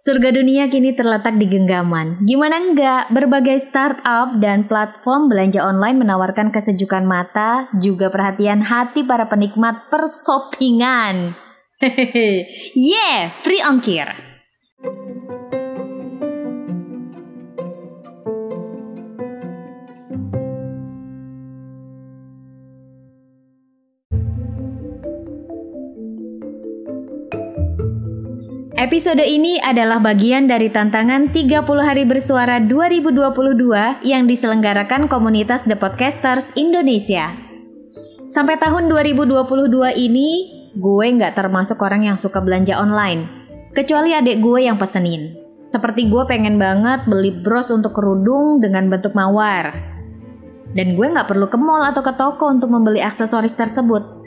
Surga dunia kini terletak di genggaman. Gimana enggak? Berbagai startup dan platform belanja online menawarkan kesejukan mata, juga perhatian hati para penikmat persopingan. Hehehe, yeah, free ongkir. Episode ini adalah bagian dari tantangan 30 hari bersuara 2022 yang diselenggarakan komunitas The Podcasters Indonesia. Sampai tahun 2022 ini, gue nggak termasuk orang yang suka belanja online. Kecuali adik gue yang pesenin. Seperti gue pengen banget beli bros untuk kerudung dengan bentuk mawar. Dan gue nggak perlu ke mall atau ke toko untuk membeli aksesoris tersebut.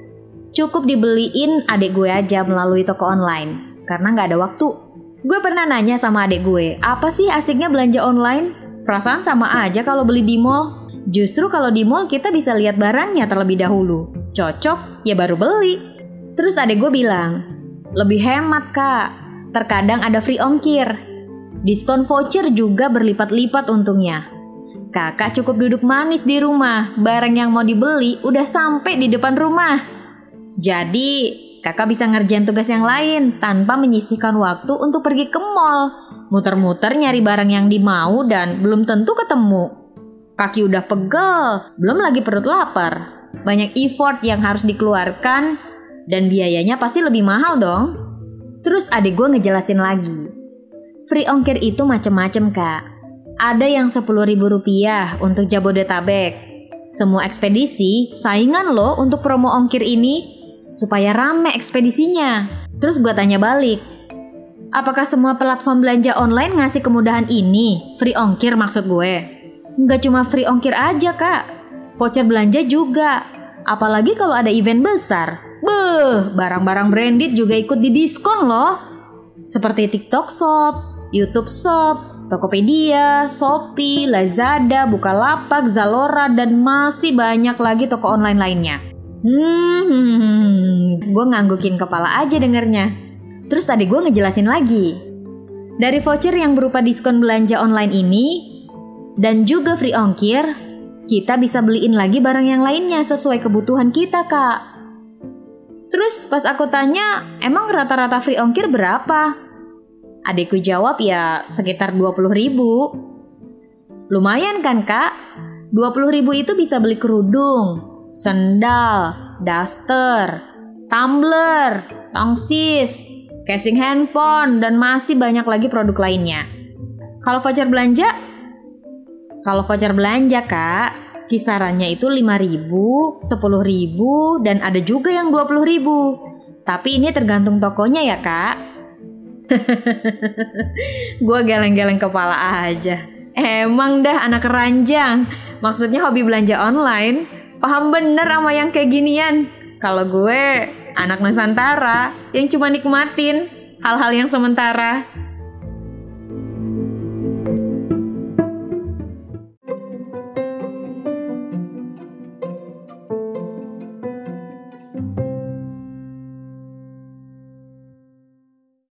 Cukup dibeliin adik gue aja melalui toko online karena nggak ada waktu. Gue pernah nanya sama adik gue, apa sih asiknya belanja online? Perasaan sama aja kalau beli di mall. Justru kalau di mall kita bisa lihat barangnya terlebih dahulu. Cocok, ya baru beli. Terus adik gue bilang, lebih hemat kak. Terkadang ada free ongkir. Diskon voucher juga berlipat-lipat untungnya. Kakak cukup duduk manis di rumah, barang yang mau dibeli udah sampai di depan rumah. Jadi, kakak bisa ngerjain tugas yang lain tanpa menyisihkan waktu untuk pergi ke mall. Muter-muter nyari barang yang dimau dan belum tentu ketemu. Kaki udah pegel, belum lagi perut lapar. Banyak effort yang harus dikeluarkan dan biayanya pasti lebih mahal dong. Terus adik gue ngejelasin lagi. Free ongkir itu macem-macem kak. Ada yang ribu rupiah untuk Jabodetabek. Semua ekspedisi saingan loh untuk promo ongkir ini supaya rame ekspedisinya. Terus gue tanya balik, apakah semua platform belanja online ngasih kemudahan ini? Free ongkir maksud gue. Nggak cuma free ongkir aja kak, voucher belanja juga. Apalagi kalau ada event besar. Beuh, barang-barang branded juga ikut di diskon loh. Seperti TikTok Shop, YouTube Shop, Tokopedia, Shopee, Lazada, Bukalapak, Zalora, dan masih banyak lagi toko online lainnya. Hmm, gue nganggukin kepala aja dengernya. Terus tadi gue ngejelasin lagi. Dari voucher yang berupa diskon belanja online ini, dan juga free ongkir, kita bisa beliin lagi barang yang lainnya sesuai kebutuhan kita, Kak. Terus pas aku tanya, emang rata-rata free ongkir berapa? Adikku jawab ya sekitar 20 ribu. Lumayan kan, Kak? 20 ribu itu bisa beli kerudung, sendal, daster, tumbler, tongsis, casing handphone, dan masih banyak lagi produk lainnya. Kalau voucher belanja? Kalau voucher belanja, Kak, kisarannya itu 5.000, 10.000, dan ada juga yang 20.000. Tapi ini tergantung tokonya ya, Kak. Gue geleng-geleng kepala aja. Emang dah anak keranjang. Maksudnya hobi belanja online paham bener sama yang kayak ginian. Kalau gue anak Nusantara yang cuma nikmatin hal-hal yang sementara.